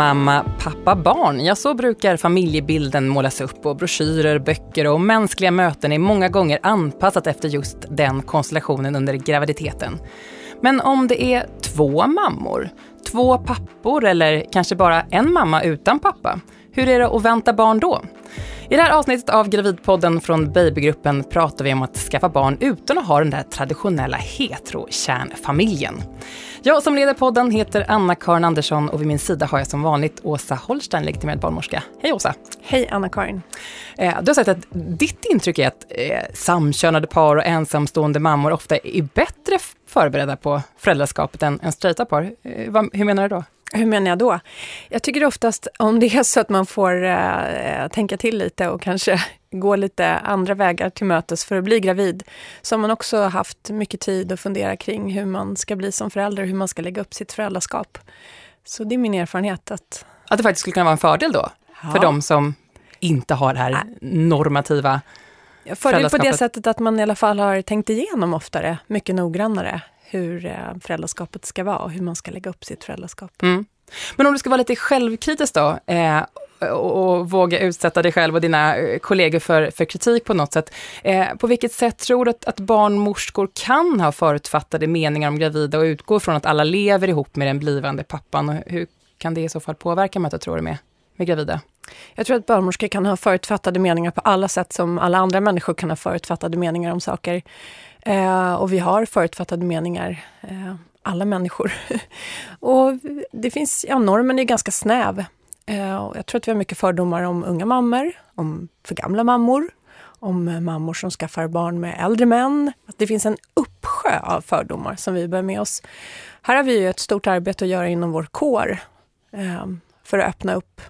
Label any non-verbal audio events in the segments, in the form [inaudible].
Mamma, pappa, barn. Ja, så brukar familjebilden målas upp och broschyrer, böcker och mänskliga möten är många gånger anpassat efter just den konstellationen under graviditeten. Men om det är två mammor, två pappor eller kanske bara en mamma utan pappa, hur är det att vänta barn då? I det här avsnittet av Gravidpodden från Babygruppen pratar vi om att skaffa barn utan att ha den där traditionella hetero-kärnfamiljen. Jag som leder podden heter Anna-Karin Andersson och vid min sida har jag som vanligt Åsa Holstein, legitimerad barnmorska. Hej Åsa! Hej Anna-Karin! Eh, du har sagt att ditt intryck är att eh, samkönade par och ensamstående mammor ofta är bättre förberedda på föräldraskapet än, straighta par. Eh, hur menar du då? Hur menar jag då? Jag tycker oftast om det är så att man får eh, tänka till lite och kanske [laughs] gå lite andra vägar till mötes för att bli gravid, så har man också haft mycket tid att fundera kring hur man ska bli som förälder, hur man ska lägga upp sitt föräldraskap. Så det är min erfarenhet att... Att det faktiskt skulle kunna vara en fördel då, ja. för de som inte har det här normativa Fördel på det sättet att man i alla fall har tänkt igenom oftare, mycket noggrannare, hur eh, föräldraskapet ska vara och hur man ska lägga upp sitt föräldraskap. Mm. Men om du ska vara lite självkritisk då, eh, och, och, våga utsätta dig själv och dina eh, kollegor för, för kritik på något sätt. Eh, på vilket sätt tror du att, att barnmorskor kan ha förutfattade meningar om gravida och utgå från att alla lever ihop med den blivande pappan? Och hur kan det i så fall påverka mötet, tror du, med, med gravida? Jag tror att barnmorskor kan ha förutfattade meningar på alla sätt som alla andra människor kan ha förutfattade meningar om saker. Eh, och vi har förutfattade meningar, eh, alla människor. [laughs] och det finns, ja, normen är ganska snäv. Eh, jag tror att vi har mycket fördomar om unga mammor, om för gamla mammor, om eh, mammor som skaffar barn med äldre män. Att det finns en uppsjö av fördomar som vi bär med oss. Här har vi ju ett stort arbete att göra inom vår kår eh, för att öppna upp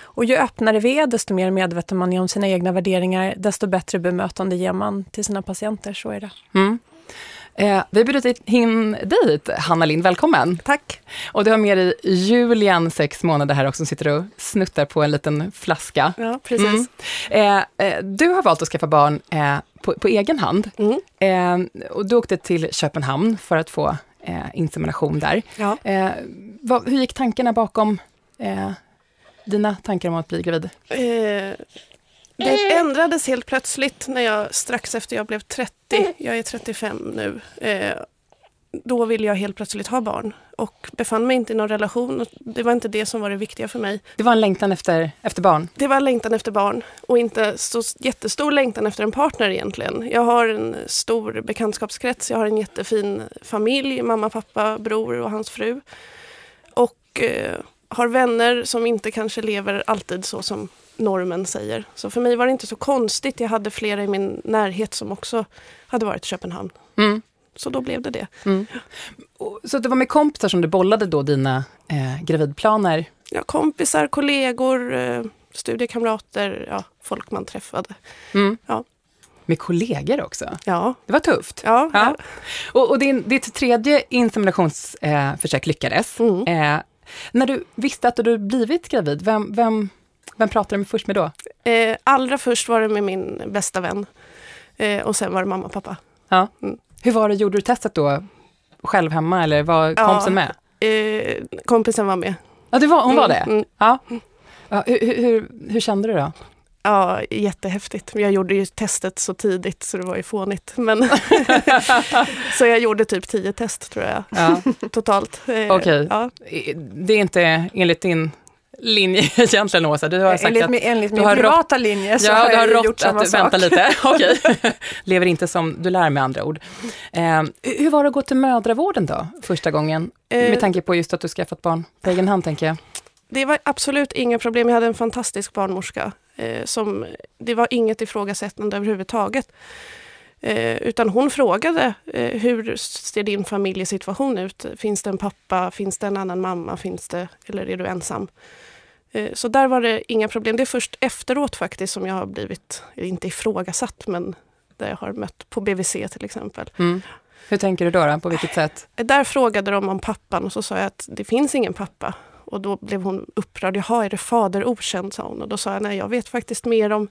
och ju öppnare vi är, desto mer medveten man är om sina egna värderingar, desto bättre bemötande ger man till sina patienter. Så är det. Mm. Eh, vi har bjudit in dig Hanna Lind. Välkommen! Tack! Och du har med dig Julian, sex månader här också, som sitter och snuttar på en liten flaska. Ja, precis. Mm. Eh, eh, du har valt att skaffa barn eh, på, på, egen hand. Mm. Eh, och du åkte till Köpenhamn för att få eh, insemination där. Ja. Vad, hur gick tankarna bakom dina tankar om att bli gravid? Eh, det ändrades helt plötsligt när jag strax efter jag blev 30, jag är 35 nu, eh, då ville jag helt plötsligt ha barn och befann mig inte i någon relation. Det var inte det som var det viktiga för mig. Det var en längtan efter, efter barn? Det var en längtan efter barn och inte så jättestor längtan efter en partner egentligen. Jag har en stor bekantskapskrets, jag har en jättefin familj, mamma, pappa, bror och hans fru. Och eh, har vänner som inte kanske lever alltid så som normen säger. Så för mig var det inte så konstigt. Jag hade flera i min närhet som också hade varit i Köpenhamn. Mm. Så då blev det det. Mm. Så det var med kompisar som du bollade då dina eh, gravidplaner? Ja, kompisar, kollegor, eh, studiekamrater, ja, folk man träffade. Mm. Ja. Med kollegor också? Ja. Det var tufft. Ja. ja. Och, och din, ditt tredje inseminationsförsök eh, lyckades. Mm. Eh, när du visste att du blivit gravid, vem, vem, vem pratade du först med då? Eh, allra först var det med min bästa vän. Eh, och sen var det mamma och pappa. Ja. Mm. Hur var det, gjorde du testet då själv hemma eller var kompisen med? Eh, kompisen var med. Ja, det var, hon var mm, det? Mm. Ja. ja hur, hur, hur kände du då? Ja, jättehäftigt. Jag gjorde ju testet så tidigt så det var ju fånigt. Men [laughs] så jag gjorde typ tio test tror jag, ja. totalt. Eh, Okej, okay. ja. det är inte enligt din linje [laughs] egentligen Åsa? Du har sagt enligt, att, enligt min privata linje så ja, har jag har gjort samma att, sak. Vänta lite, [laughs] okej. Okay. Lever inte som du lär med andra ord. Eh, hur var det att gå till mödravården då, första gången? Eh, med tanke på just att du skaffat barn på egen hand, tänker jag. Det var absolut inga problem. Jag hade en fantastisk barnmorska. Eh, som, det var inget ifrågasättande överhuvudtaget. Eh, utan hon frågade, eh, hur ser din familjesituation ut? Finns det en pappa? Finns det en annan mamma? Finns det, eller är du ensam? Eh, så där var det inga problem. Det är först efteråt faktiskt som jag har blivit, inte ifrågasatt, men där jag har mött på BVC till exempel. Mm. Hur tänker du då, då? På vilket sätt? Där frågade de om pappan och så sa jag att det finns ingen pappa. Och då blev hon upprörd. Jaha, är det fader okänd? sa hon. Och då sa jag, nej jag vet faktiskt mer om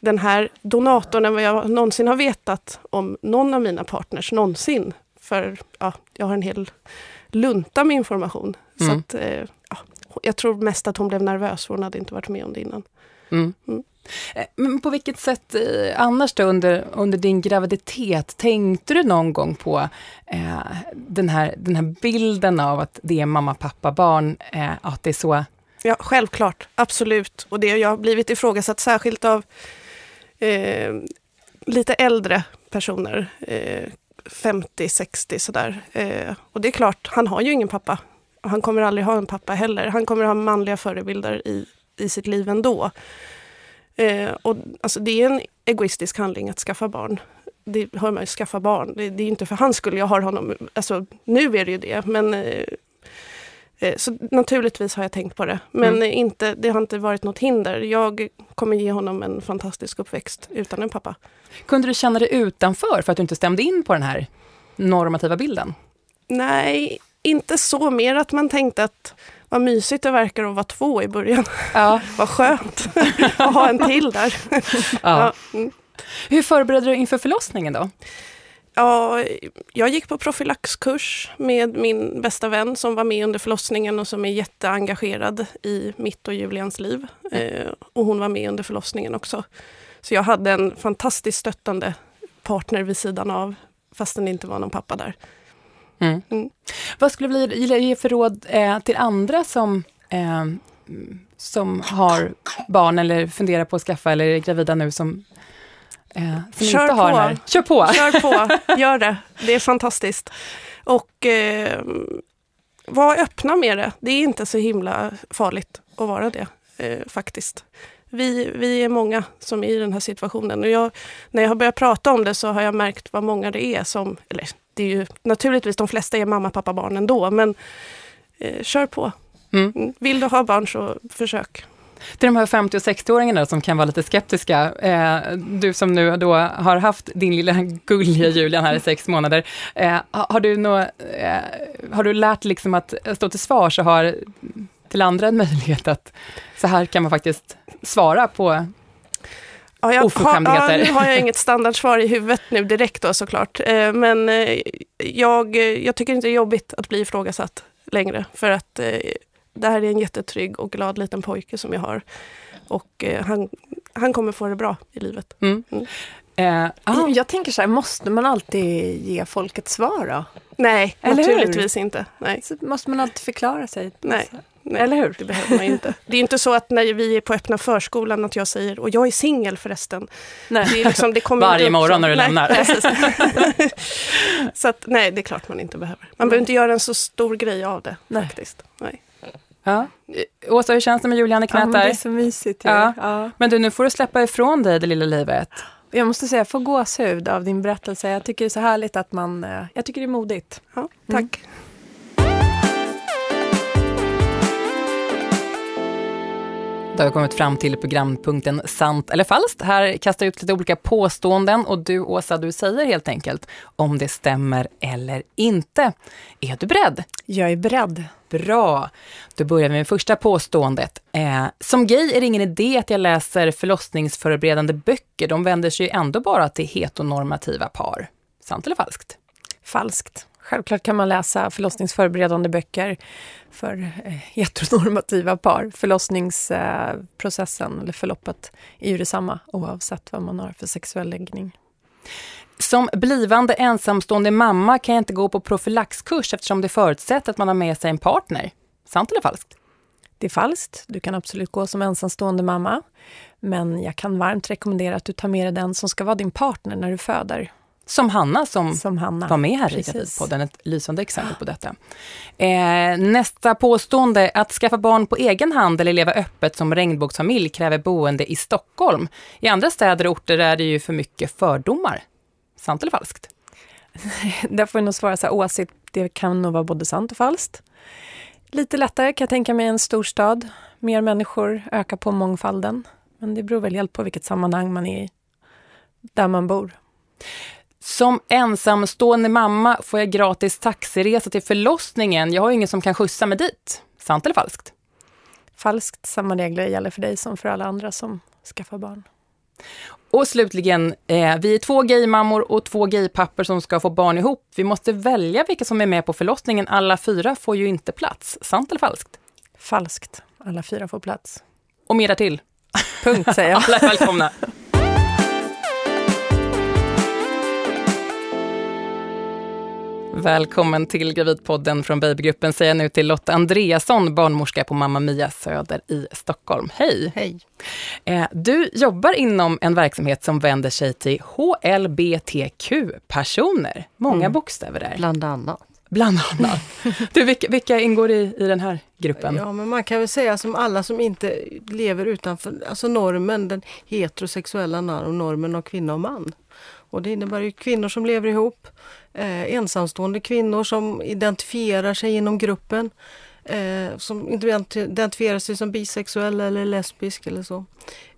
den här donatorn än vad jag någonsin har vetat om någon av mina partners någonsin. För ja, jag har en hel lunta med information. Mm. Så att, eh, ja, jag tror mest att hon blev nervös, för hon hade inte varit med om det innan. Mm. Mm. Eh, men på vilket sätt eh, annars då under, under din graviditet, tänkte du någon gång på eh, den, här, den här bilden av att det är mamma, pappa, barn, eh, att det är så? Ja, självklart, absolut. Och det jag har blivit ifrågasatt särskilt av eh, lite äldre personer, eh, 50, 60 sådär. Eh, och det är klart, han har ju ingen pappa. Han kommer aldrig ha en pappa heller. Han kommer ha manliga förebilder i, i sitt liv ändå. Eh, och, alltså, det är en egoistisk handling att skaffa barn. Det hör man ju, skaffa barn. Det, det är inte för hans skull jag har honom. Alltså, nu är det ju det, men eh, eh så naturligtvis har jag tänkt på det. Men mm. inte, det har inte varit något hinder. Jag kommer ge honom en fantastisk uppväxt utan en pappa. Kunde du känna dig utanför för att du inte stämde in på den här normativa bilden? Nej, inte så. Mer att man tänkte att vad mysigt det verkar att vara två i början. Ja. [laughs] vad skönt att ha en till där. Ja. Mm. Hur förberedde du inför förlossningen då? Ja, jag gick på profylaxkurs med min bästa vän som var med under förlossningen och som är jätteengagerad i mitt och Julians liv. Eh, och hon var med under förlossningen också. Så jag hade en fantastiskt stöttande partner vid sidan av, fastän det inte var någon pappa där. Mm. Mm. Vad skulle du vilja ge för råd eh, till andra som, eh, som har barn eller funderar på att skaffa eller är gravida nu som, eh, som Kör inte på. har den här? Kör på! Kör på, [laughs] gör det. Det är fantastiskt. Och eh, var öppna med det. Det är inte så himla farligt att vara det, eh, faktiskt. Vi, vi är många som är i den här situationen. Och jag, när jag har börjat prata om det så har jag märkt vad många det är som, eller det är ju naturligtvis de flesta är mamma, pappa, barn ändå, men eh, kör på. Mm. mm. Vill du ha barn så försök. Till de här 50 och 60-åringarna som kan vara lite skeptiska, eh, du som nu då har haft din lilla [laughs] gulliga Julian här i sex månader, eh, har, du nå, eh, har du lärt liksom att stå till svars och har till andra en möjlighet att så här kan man faktiskt svara på Ja, jag, oförskämdheter. Ja, nu har jag inget standardsvar i huvudet nu direkt då såklart. Eh, men eh, jag, jag tycker inte det är jobbigt att bli ifrågasatt längre. För att eh, det här är en jättetrygg och glad liten pojke som jag har. Och han, han kommer få det bra i livet. Mm. Mm. Eh, jag tänker så här, måste man alltid ge folk ett svar då? Nej, Eller naturligtvis hur? inte. Nej. Så måste man alltid förklara sig? Nej. Nej, Eller hur? Det behöver man inte. [laughs] Det är inte så att när vi är på öppna förskolan att jag säger, och jag är singel förresten. Nej. Det är liksom, det kommer [laughs] Varje morgon när du nej, lämnar. [laughs] så att, nej, det är klart man inte behöver. Man behöver inte göra en så stor grej av det. Nej. faktiskt. Nej. Ja. Åsa, hur känns det med Julian i knät ja, Det är så mysigt. Ja. ja. Men du, nu får du släppa ifrån dig det lilla livet. Jag måste säga, jag får gåshud av din berättelse. Jag tycker det är så härligt att man... Eh, jag tycker det är modigt. Ja, tack. Mm. Då har vi kommit fram till programpunkten Sant eller falskt. Här kastar jag ut lite olika påståenden och du Åsa, du säger helt enkelt om det stämmer eller inte. Är du beredd? Jag är beredd. Bra. Då börjar vi med första påståendet. Eh, som gay är det ingen idé att jag läser förlossningsförberedande böcker. De vänder sig ändå bara till heteronormativa par. Sant eller falskt? Falskt. Självklart kan man läsa förlossningsförberedande böcker för eh, heteronormativa par. Förlossningsprocessen, eller förloppet, är ju detsamma oavsett vad man har för sexuell läggning. Som blivande ensamstående mamma kan jag inte gå på profylaxkurs eftersom det förutsätter att man har med sig en partner. Sant eller falskt? Det är falskt. Du kan absolut gå som ensamstående mamma. Men jag kan varmt rekommendera att du tar med dig den som ska vara din partner när du föder. Som Hanna som, som Hanna. var med här i Gravidpodden, ett lysande exempel på detta. Eh, nästa påstående, att skaffa barn på egen hand eller leva öppet som regnbågsfamilj kräver boende i Stockholm. I andra städer och orter är det ju för mycket fördomar. Sant eller falskt? [laughs] Där får jag nog svara så här, åsikt, det kan nog vara både sant och falskt. Lite lättare kan jag tänka mig en storstad. Mer människor ökar på mångfalden. Men det beror väl helt på vilket sammanhang man är i, där man bor. Som ensamstående mamma får jag gratis taxiresa till förlossningen. Jag har ingen som kan skjutsa mig dit. Sant eller falskt? Falskt. Samma regler gäller för dig som för alla andra som skaffar barn. Och slutligen, eh, vi är två gaymammor och två gaypappor som ska få barn ihop. Vi måste välja vilka som är med på förlossningen. Alla fyra får ju inte plats. Sant eller falskt? Falskt. Alla fyra får plats. Och mera till. Punkt säger jag. [laughs] Alla är välkomna. Välkommen till Gravidpodden från Babygruppen säger jag nu till Lotta Andreasson, barnmorska på Mamma Mia Söder i Stockholm. Hej! Hej. Eh, du jobbar inom en verksamhet som vänder sig till HLBTQ-personer. Många mm. bokstäver där. Bland annat. Bland annat. [laughs] Du, vilka, vilka ingår i, i den här gruppen? Ja, men man kan väl säga som alla som inte lever utanför alltså normen, den heterosexuella normen av kvinna och man. Och det innebär ju kvinnor som lever ihop, eh, ensamstående kvinnor som identifierar sig inom gruppen, eh, som identifierar sig som bisexuell eller lesbisk eller så.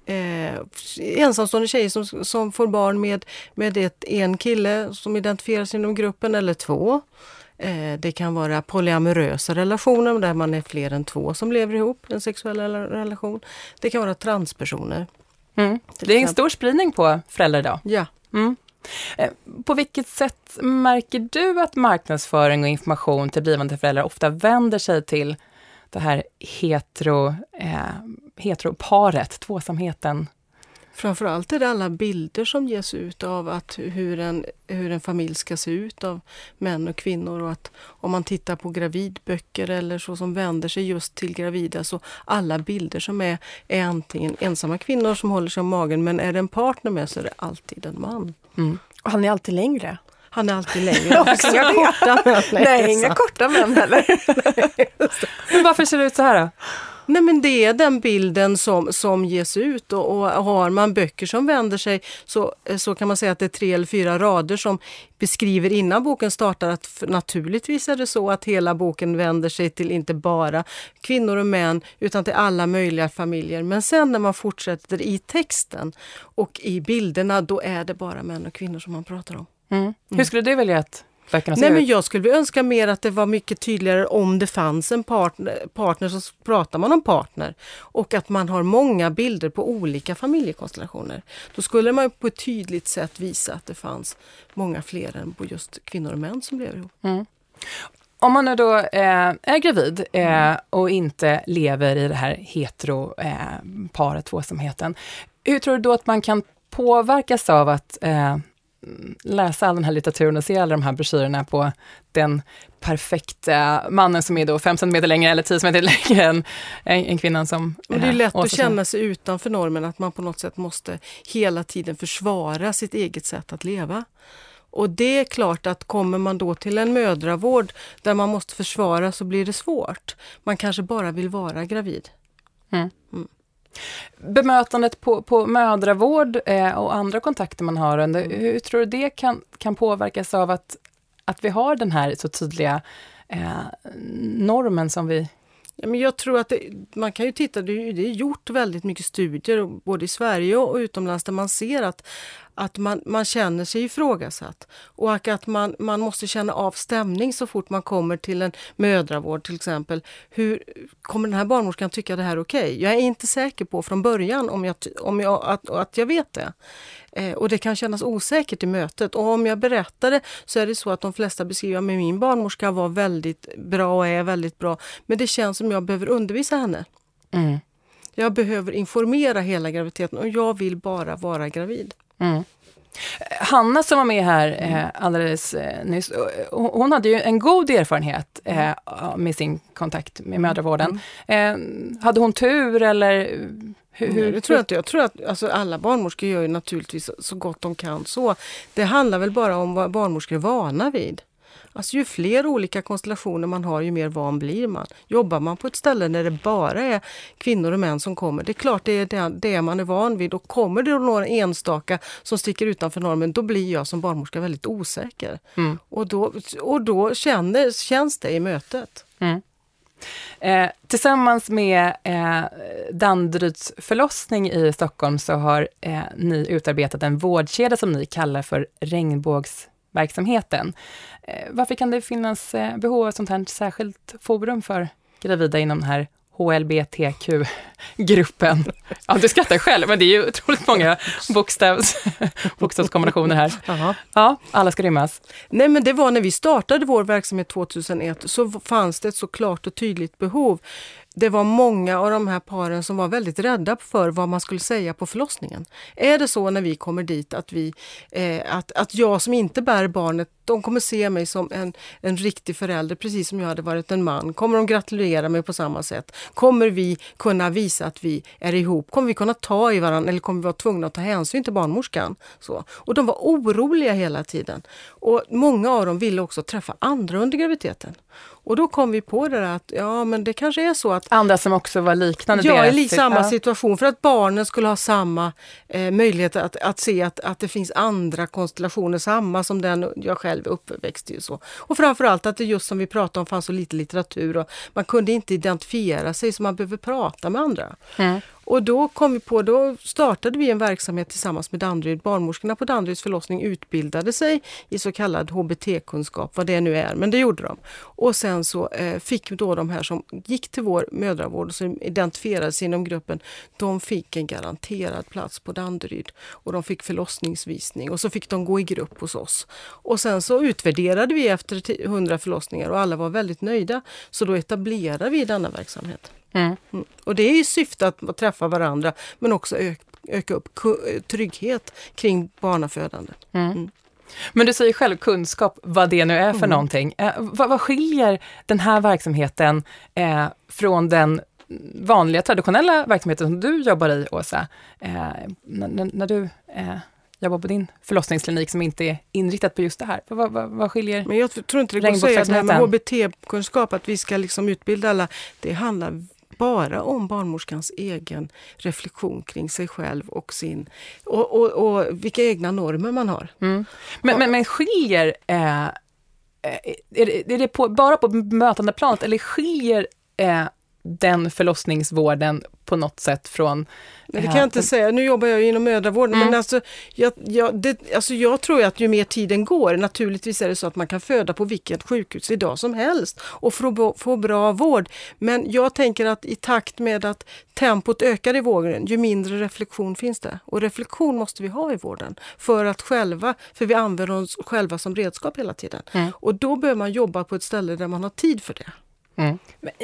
Eh, ensamstående tjejer som, som får barn med, med ett, en kille som identifierar sig inom gruppen eller två. Eh, det kan vara polyamorösa relationer där man är fler än två som lever ihop, en sexuell relation. Det kan vara transpersoner. Mm. Det är en stor spridning på föräldrar idag. Ja. Mm. Eh, på vilket sätt märker du att marknadsföring och information till blivande föräldrar ofta vänder sig till det här hetero, eh, heteroparet, tvåsamheten? Framförallt är det alla bilder som ges ut av att hur en, hur en familj ska se ut av män och kvinnor och att om man tittar på gravidböcker eller så som vänder sig just till gravida så alla bilder som är, är antingen ensamma kvinnor som håller sig om magen men är det en partner med så är det alltid en man. Mm. Och han är alltid längre. Han är alltid längre. [laughs] inga korta män. Nej, inga korta män heller. [laughs] Men varför ser det ut så här då? Nej men det är den bilden som, som ges ut och, och har man böcker som vänder sig så, så kan man säga att det är tre eller fyra rader som beskriver innan boken startar att naturligtvis är det så att hela boken vänder sig till inte bara kvinnor och män utan till alla möjliga familjer. Men sen när man fortsätter i texten och i bilderna då är det bara män och kvinnor som man pratar om. Mm. Mm. Hur skulle du välja att böckerna Nej, men Jag skulle önska mer att det var mycket tydligare om det fanns en partner, partner så pratar man om partner. Och att man har många bilder på olika familjekonstellationer. Då skulle man på ett tydligt sätt visa att det fanns många fler än på just kvinnor och män som lever ihop. Mm. Om man nu då eh, är gravid eh, och inte lever i det här hetero-paret, eh, tvåsamheten, hur tror du då att man kan påverkas av att eh, läsa all den här litteraturen och se alla de här broschyrerna på den perfekta mannen som är då fem centimeter längre eller tio centimeter [laughs] längre än, än kvinnan som... Och det är lätt att känna sig utanför normen, att man på något sätt måste hela tiden försvara sitt eget sätt att leva. Och det är klart att kommer man då till en mödravård där man måste försvara så blir det svårt. Man kanske bara vill vara gravid. Mm. Mm. Bemötandet på, på mödravård eh, och andra kontakter man har, under, mm. hur tror du det kan, kan påverkas av att, att vi har den här så tydliga eh, normen som vi Ja, men jag tror att det, man kan ju titta, det är, det är gjort väldigt mycket studier både i Sverige och utomlands där man ser att, att man, man känner sig ifrågasatt och att man, man måste känna av stämning så fort man kommer till en mödravård till exempel. Hur Kommer den här barnmorskan tycka det här är okej? Okay? Jag är inte säker på från början om jag, om jag, att, att jag vet det. Eh, och det kan kännas osäkert i mötet. Och om jag berättar det så är det så att de flesta beskriver att min barnmorska var väldigt bra och är väldigt bra. Men det känns som jag behöver undervisa henne. Mm. Jag behöver informera hela graviditeten och jag vill bara vara gravid. Mm. Hanna som var med här eh, alldeles eh, nyss, hon hade ju en god erfarenhet eh, med sin kontakt med mödravården. Mm. Eh, hade hon tur eller hur, hur, det tror jag inte. Jag tror att alltså, alla barnmorskor gör ju naturligtvis så gott de kan så. Det handlar väl bara om vad barnmorskor är vana vid. Alltså ju fler olika konstellationer man har, ju mer van blir man. Jobbar man på ett ställe där det bara är kvinnor och män som kommer, det är klart det är det, man är van vid. Och kommer det några enstaka som sticker utanför normen, då blir jag som barnmorska väldigt osäker. Mm. Och då, och då känner, känns det i mötet. Mm. Eh, tillsammans med eh, Danderyds förlossning i Stockholm så har eh, ni utarbetat en vårdkedja som ni kallar för Regnbågsverksamheten. Eh, varför kan det finnas eh, behov av sånt här särskilt forum för gravida inom den här HLBTQ gruppen. Ja, du skrattar själv, men det är ju otroligt många bokstavs, [laughs] bokstavskombinationer här. Ja, alla ska rymmas. Nej men det var när vi startade vår verksamhet 2001 så fanns det ett så klart och tydligt behov. Det var många av de här paren som var väldigt rädda för vad man skulle säga på förlossningen. Är det så när vi kommer dit att, vi, eh, att, att jag som inte bär barnet, de kommer se mig som en, en riktig förälder precis som jag hade varit en man. Kommer de gratulera mig på samma sätt? Kommer vi kunna visa att vi är ihop? Kommer vi kunna ta i varandra eller kommer vi vara tvungna att ta hänsyn till barnmorskan? Så. Och de var oroliga hela tiden. Och många av dem ville också träffa andra under graviditeten. Och då kom vi på det där att ja men det kanske är så att Andra som också var liknande Ja, i samma situation för att barnen skulle ha samma eh, möjlighet att, att se att, att det finns andra konstellationer, samma som den jag själv är uppväxt i. Och, så. och framförallt att det just som vi pratade om fanns så lite litteratur och man kunde inte identifiera sig så man behöver prata med andra. Mm. Och då kom vi på, då startade vi en verksamhet tillsammans med Danderyd. Barnmorskorna på Danderyds förlossning utbildade sig i så kallad HBT-kunskap, vad det nu är, men det gjorde de. Och sen så eh, fick då de här som gick till vår mödravård och som identifierades inom gruppen, de fick en garanterad plats på Danderyd. Och de fick förlossningsvisning och så fick de gå i grupp hos oss. Och sen så utvärderade vi efter 100 förlossningar och alla var väldigt nöjda. Så då etablerade vi denna verksamhet. Mm. Mm. Och det är i syfte att träffa varandra men också öka, öka upp trygghet kring barnafödande. Mm. Men du säger själv kunskap, vad det nu är för Mm. någonting. Eh, vad, vad skiljer den här verksamheten eh, från den vanliga traditionella verksamheten som du jobbar i, Åsa? Eh, när, när- du eh, jobbar på din förlossningsklinik som inte är inriktat på just det här. Vad, vad, vad skiljer? Men jag tror inte det går att säga att det här med. HBT-kunskap, att vi ska liksom utbilda alla, det handlar bara om barnmorskans egen reflektion kring sig själv och sin och, och, och vilka egna normer man har. Mm. Men, men, men skiljer, eh, eh är det, är det på, bara på bemötandeplanet eller skiljer eh, den förlossningsvården på något sätt från... Nej, det eh, kan jag inte säga. Nu jobbar jag ju inom mödravården. Mm. Men alltså jag, jag, det, alltså jag tror att ju mer tiden går, naturligtvis är det så att man kan föda på vilket sjukhus idag som helst och få, få bra vård. Men jag tänker att i takt med att tempot ökar i vården, ju mindre reflektion finns det. Och reflektion måste vi ha i vården för att själva, för vi använder oss själva som redskap hela tiden. Mm. Och då behöver man jobba på ett ställe där man har tid för det. Mm.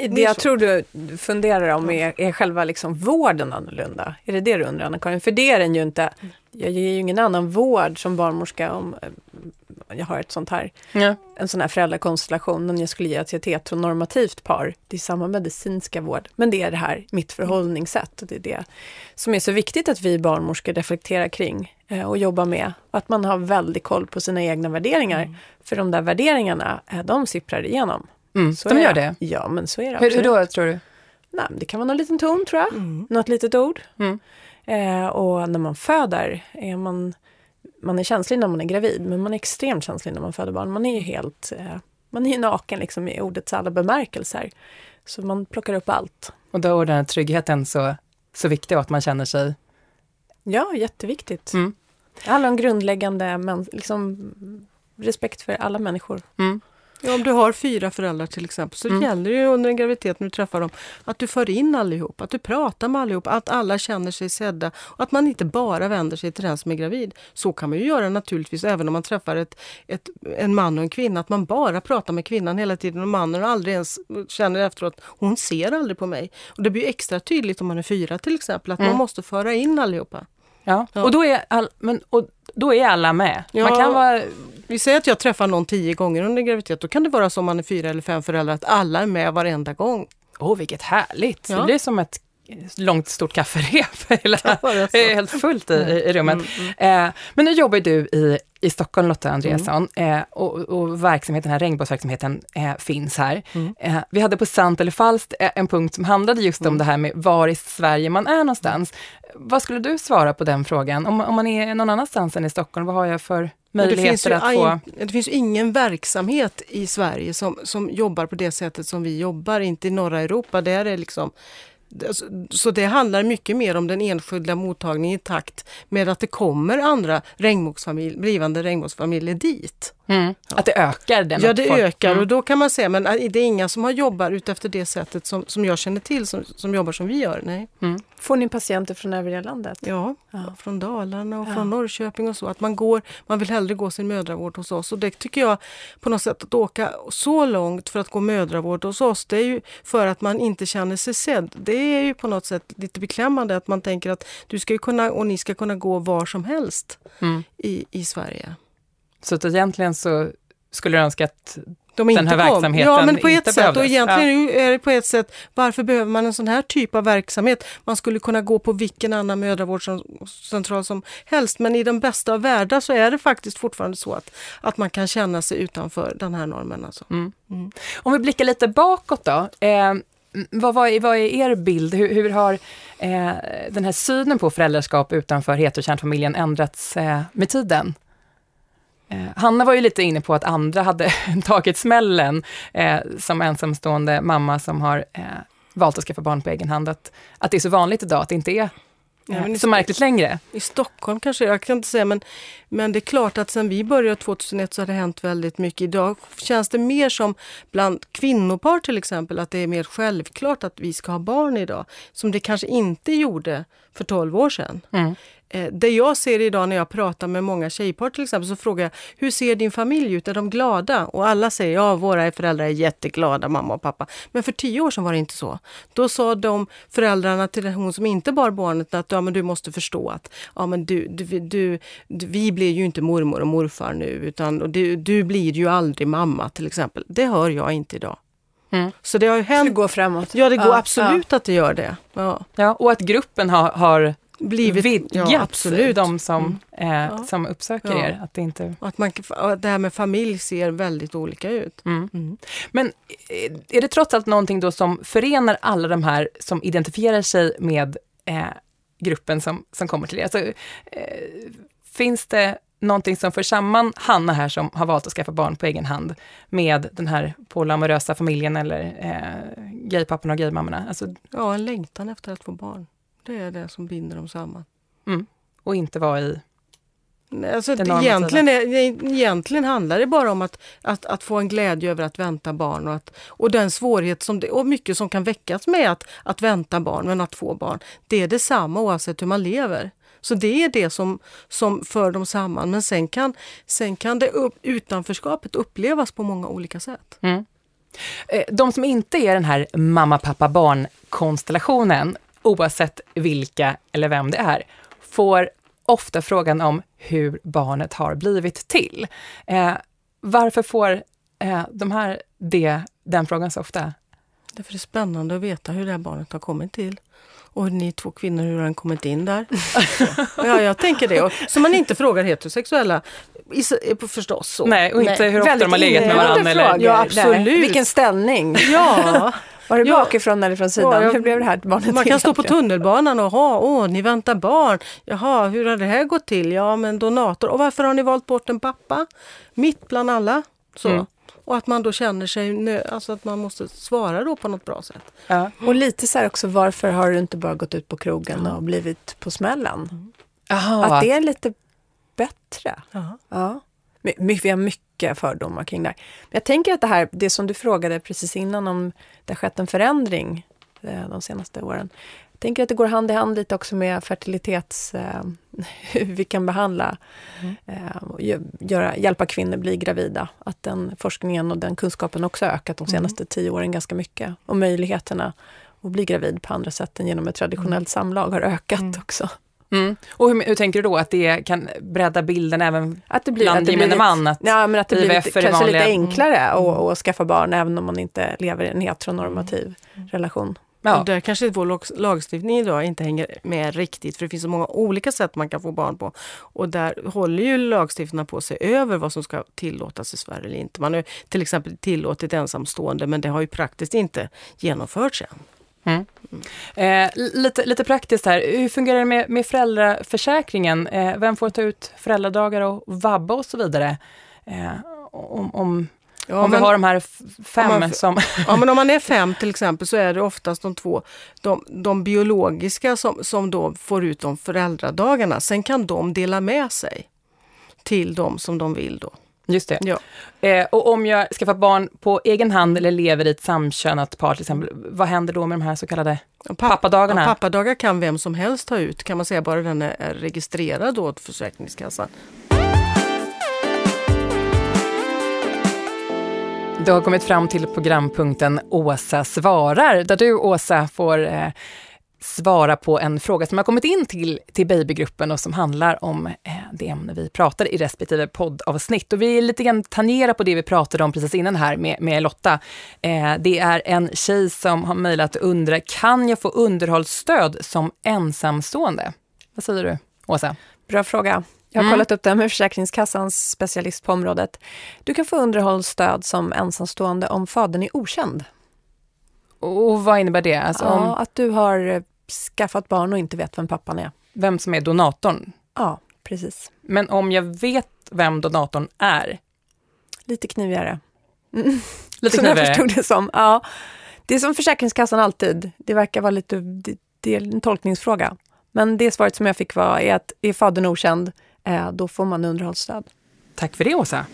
Det jag tror du funderar om är, är själva liksom vården annorlunda. Är det det du undrar Anna-Karin? För det är den ju inte. Jag ger ju ingen annan vård som barnmorska om eh, jag har ett sånt här, Ja. en sån här föräldrakonstellation, än jag skulle ge till ett heteronormativt par. Det är samma medicinska vård, men det är det här, mitt förhållningssätt. Och det är det som är så viktigt att vi barnmorskor reflekterar kring eh, och jobbar med. Att man har väldigt koll på sina egna värderingar. För de där värderingarna, eh, de sipprar igenom. Mm. Så De gör det? Ja, men så är det Hur, hur absolut. då, tror du? Nej, det kan vara någon liten ton tror jag. Mm. Något litet ord. Mm. Eh, och när man föder är man, man är känslig när man är gravid, men man är extremt känslig när man föder barn. Man är ju helt, eh, man är ju naken liksom i ordets alla bemärkelser. Så man plockar upp allt. Och då är den här tryggheten så, så viktig och att man känner sig... Ja, jätteviktigt. Mm. Det handlar om grundläggande men, liksom, respekt för alla människor. Mm. Ja, om du har fyra föräldrar till exempel så Mm. gäller det ju under en graviditet när du träffar dem att du för in allihop, att du pratar med allihop, att alla känner sig sedda och att man inte bara vänder sig till den som är gravid. Så kan man ju göra naturligtvis även om man träffar ett, ett, en man och en kvinna, att man bara pratar med kvinnan hela tiden och mannen aldrig ens känner efteråt, hon ser aldrig på mig. Och det blir extra tydligt om man är fyra till exempel, att Mm. man måste föra in allihopa. Ja. Ja. Och, då är all, men, och då är alla med. Ja. Man kan vara... Vi säger att jag träffar någon tio gånger under graviditet, då kan det vara som man är fyra eller fem föräldrar, att alla är med varenda gång. Åh, vilket härligt! Ja. Det blir som ett långt stort kafferep. Hela, det är [laughs] helt fullt i, i, rummet. Eh, men nu jobbar du i, i Stockholm, Lotta Andreasson, Mm. eh, och, och verksamheten, här, regnbågsverksamheten eh, finns här. Mm. Eh, vi hade på Sant eller falskt eh, en punkt som handlade just om Mm. det här med var i Sverige man är någonstans. Vad skulle du svara på den frågan? Om, om man är någon annanstans än i Stockholm, vad har jag för möjligheter att få... aj- det finns ju ingen verksamhet i Sverige som, som jobbar på det sättet som vi jobbar, inte i norra Europa. Där är liksom, Alltså, så det handlar mycket mer om den enskilda mottagningen i takt med att det kommer andra regnbågsfamilj, blivande regnbågsfamiljer dit. Mm. Att det ökar den? Ja, det folk- ökar Mm. och då kan man säga, men äh, det är inga som har jobbat utefter det sättet som, som jag känner till, som, som jobbar som vi gör. Nej. Får ni patienter från övriga landet? Ja, Ja. från Dalarna och Ja. från Norrköping och så. Att man går, man vill hellre gå sin mödravård hos oss. Och det tycker jag på något sätt att åka så långt för att gå mödravård hos oss, det är ju för att man inte känner sig sedd. Det är ju på något sätt lite beklämmande att man tänker att du ska ju kunna och ni ska kunna gå var som helst Mm. i, i Sverige. Så att egentligen så skulle du önska att De Den här kom. verksamheten Ja, men på ett sätt. Och egentligen är det på ett sätt, varför behöver man en sån här typ av verksamhet? Man skulle kunna gå på vilken annan mödravårdscentral som helst, men i den bästa av världar så är det faktiskt fortfarande så att, att man kan känna sig utanför den här normen. Alltså. Mm. Mm. Om vi blickar lite bakåt då. Eh, vad, vad, är, vad är er bild? Hur, hur har eh, den här synen på föräldraskap utanför heterokärnfamiljen ändrats eh, med tiden? Eh, Hanna var ju lite inne på att andra hade [laughs] tagit smällen eh, som ensamstående mamma som har eh, valt att skaffa barn på egen hand. Att, att det är så vanligt idag, att det inte är Ja, eh, i så märkligt längre. I Stockholm kanske, jag kan inte säga, men, men det är klart att sen vi började 2001 så har det hänt väldigt mycket. Idag känns det mer som bland kvinnopar till exempel, att det är mer självklart att vi ska ha barn idag. Som det kanske inte gjorde för 12 år sedan. Mm. Eh, Det jag ser idag när jag pratar med många tjejpar till exempel, så frågar jag hur ser din familj ut? Är de glada? Och alla säger ja, våra föräldrar är jätteglada, mamma och pappa. Men för tio år sedan var det inte så. Då sa de föräldrarna till hon som inte bar barnet att ja, men du måste förstå att ja, men du, du, du, du, vi blir ju inte mormor och morfar nu, utan du, du blir ju aldrig mamma till exempel. Det hör jag inte idag. Mm. Så det har ju Det hänt. går framåt. Ja, det går Ja, absolut att det gör det. Ja. Ja, och att gruppen har, har Blivit, vidgat ja, absolut. de som, eh, Ja. som uppsöker Ja. er. Att det inte... Och Att man, det här med familj ser väldigt olika ut. Mm. Mm. Men eh, är det trots allt någonting då som förenar alla de här som identifierar sig med eh, gruppen som, som kommer till er? Alltså, eh, finns det någonting som för samman Hanna här som har valt att skaffa barn på egen hand med den här polyamorösa familjen eller eh, gaypapporna och gaymammorna? Alltså, Ja, en längtan efter att få barn. Det är det som binder dem samman. mm, och inte vara i... Alltså, Det egentligen, är, egentligen handlar det bara om att, att, att få en glädje över att vänta barn och, att, och den svårighet som det, och mycket som kan väckas med att, att vänta barn, men att få barn. Det är detsamma oavsett hur man lever. Så det är det som, som för dem samman. Men sen kan, sen kan det upp, utanförskapet upplevas på många olika sätt. Mm. Eh, De som inte är den här mamma, pappa, barn-konstellationen, oavsett vilka eller vem det är, får ofta frågan om hur barnet har blivit till. Eh, varför får eh, de här det, den frågan så ofta? Därför är det spännande att veta hur det här barnet har kommit till. Och ni två kvinnor, hur har den kommit in där? [laughs] ja, jag tänker det. Och, så man inte frågar heterosexuella, förstås. Så. Nej, och inte hur ofta Väldigt de har legat med varandra. Eller, frågor Ja, absolut. Vilken ställning. Ja, [laughs] Var det Ja. bakifrån eller från sidan? Ja, jag- Hur blev det här barnet man kan stå på tunnelbanan och ha, åh, ni väntar barn. Jaha, hur har det här gått till? Ja, men donator. Och varför har ni valt bort en pappa? Mitt bland alla. Så. Mm. Och att man då känner sig, nö- alltså att man måste svara då på något bra sätt. ja. Och lite så här också, varför har du inte bara gått ut på krogen och blivit på smällen? Aha. Att det är lite bättre. Ja. Ja. Vi har mycket fördomar kring det här. Men jag tänker att det här, det som du frågade precis innan om det har skett en förändring eh, de senaste åren. Jag tänker att det går hand i hand lite också med fertilitets... Eh, [laughs] hur vi kan behandla, eh, och gö- göra, hjälpa kvinnor bli gravida. Att den forskningen och den kunskapen också har ökat de senaste tio åren ganska mycket. Och möjligheterna att bli gravid på andra sätt än genom ett traditionellt samlag har ökat också. Mm. Och hur, hur tänker du då att det kan bredda bilden även Att det blir, bland att det blir gemene lite- man? Att, Ja, men att det blir lite, kanske lite enklare att, att skaffa barn även om man inte lever i en heteronormativ relation. ja. Och där kanske vår lag- lagstiftning idag inte hänger med riktigt för det finns så många olika sätt man kan få barn på. Och där håller ju lagstiftarna på sig över vad som ska tillåtas i Sverige eller inte. Man har till exempel tillåtit ensamstående men det har ju praktiskt inte genomförts än. Mm. Eh, lite, lite praktiskt här, hur fungerar det med, med föräldraförsäkringen? Eh, vem får ta ut föräldradagar och vabba och så vidare? Eh, om om, Ja, om vi har de här fem om man som... [laughs] Ja men om man är fem [laughs] till exempel så är det oftast de två, de, de biologiska som, som då får ut de föräldradagarna. Sen kan de dela med sig till de som de vill då. Just det. Ja. Eh, och om jag skaffar barn på egen hand eller lever i ett samkönat par till exempel, vad händer då med de här så kallade Papp- pappadagarna? Ja, pappadagar kan vem som helst ta ut, kan man säga, bara den är är registrerad åt Försäkringskassan. Du har kommit fram till programpunkten Åsa svarar, där du Åsa får eh, svara på en fråga som har kommit in till, till babygruppen och som handlar om eh, det ämne vi pratar i respektive poddavsnitt. Och vi lite grann tangerar på det vi pratade om precis innan här med, med Lotta. Eh, det är en tjej som har mejlat och undrar, kan jag få underhållsstöd som ensamstående? Vad säger du, Åsa? Bra fråga. Jag har Mm. kollat upp det med Försäkringskassans specialist på området. Du kan få underhållsstöd som ensamstående om fadern är okänd. Och vad innebär det? Alltså ja, om Att du har skaffat barn och inte vet vem pappan är. vem som är donatorn? Ja, precis. Men om jag vet vem donatorn är, Lite knivigare. lite som jag knivigare. förstod det som. Ja, det är som Försäkringskassan alltid. Det verkar vara lite, det, det är en tolkningsfråga. Men det svaret som jag fick var är att är fadern okänd, eh, då får man underhållsstöd. Tack för det, Åsa.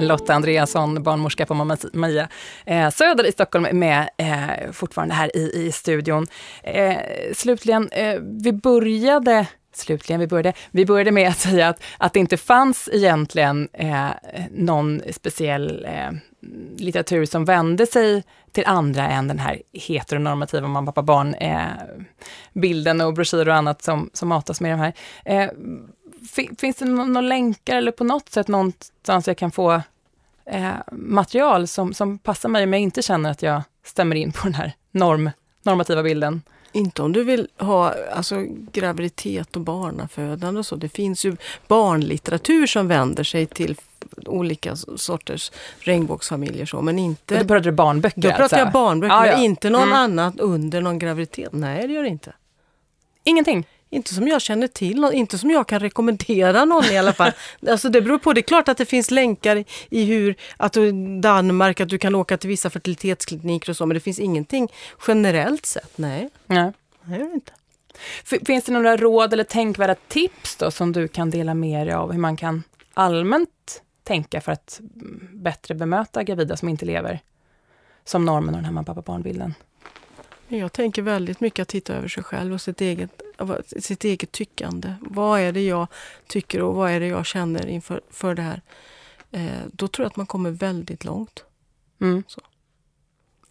Lotta Andreasson, barnmorska på Mamma Mia eh, Söder i Stockholm, är med eh, fortfarande här i, i studion. Eh, slutligen, eh, vi började Slutligen, vi började, vi började med att säga att, att det inte fanns egentligen eh, någon speciell eh, litteratur som vände sig till andra än den här heteronormativa mamma, pappa, barn eh, bilden och broschyrer och annat som, som matas med de här. Eh, finns det några nå länkar eller på något sätt någonstans jag kan få eh, material som, som passar mig om jag inte känner att jag stämmer in på den här norm, normativa bilden? Inte om du vill ha alltså, graviditet och barnafödande och så. Det finns ju barnlitteratur som vänder sig till olika sorters regnbågsfamiljer så, men Och inte... då pratar du barnböcker Då pratar alltså? jag barnböcker, Ja, ja. men inte någon Mm. annat under någon graviditet. Nej, det gör det inte. Ingenting? Inte som jag känner till, inte som jag kan rekommendera någon i alla fall. [laughs] Alltså det beror på, det är klart att det finns länkar i- hur, att du, Danmark, att du kan åka till vissa fertilitetskliniker och så, men det finns ingenting generellt sett. Nej, Nej. gör det inte. Finns det några råd eller tänkvärda tips då som du kan dela med dig av hur man kan allmänt tänka för att bättre bemöta gravida som inte lever som normen och den här mamma, pappa, barnbilden? Jag tänker väldigt mycket att titta över sig själv och sitt eget, sitt eget tyckande. Vad är det jag tycker och vad är det jag känner inför för det här? Eh, då tror jag att man kommer väldigt långt. Mm.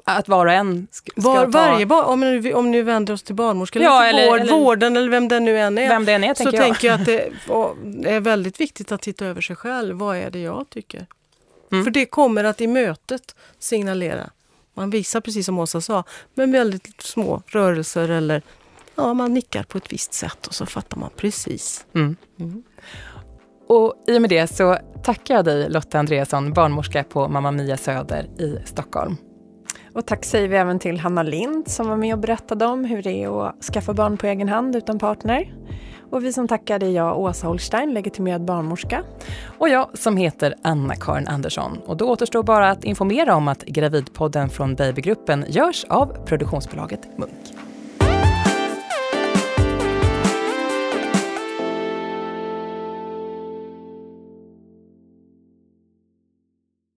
Att var och en ska, ska Var, ta varje, bar- om, nu, om ni vänder oss till barnmorska Ja, eller, vård, eller- vården eller vem det nu än är. vem det än är, så tänker jag. tänker jag att [laughs] det är väldigt viktigt att titta över sig själv. Vad är det jag tycker? Mm. För det kommer att i mötet signalera. Man visar precis som Åsa sa, med väldigt små rörelser eller ja, man nickar på ett visst sätt och så fattar man precis. Mm. Mm. Och i och med det så tackar jag dig Lotta Andreasson, barnmorska på Mamma Mia Söder i Stockholm. Och tack säger vi även till Hanna Lind som var med och berättade om hur det är att skaffa barn på egen hand utan partner. Och vi som tackar det är jag, Åsa Holstein, legitimerad barnmorska. Och jag som heter Anna-Karin Andersson. Och då återstår bara att informera om att Gravidpodden från Babygruppen görs av produktionsbolaget Munk.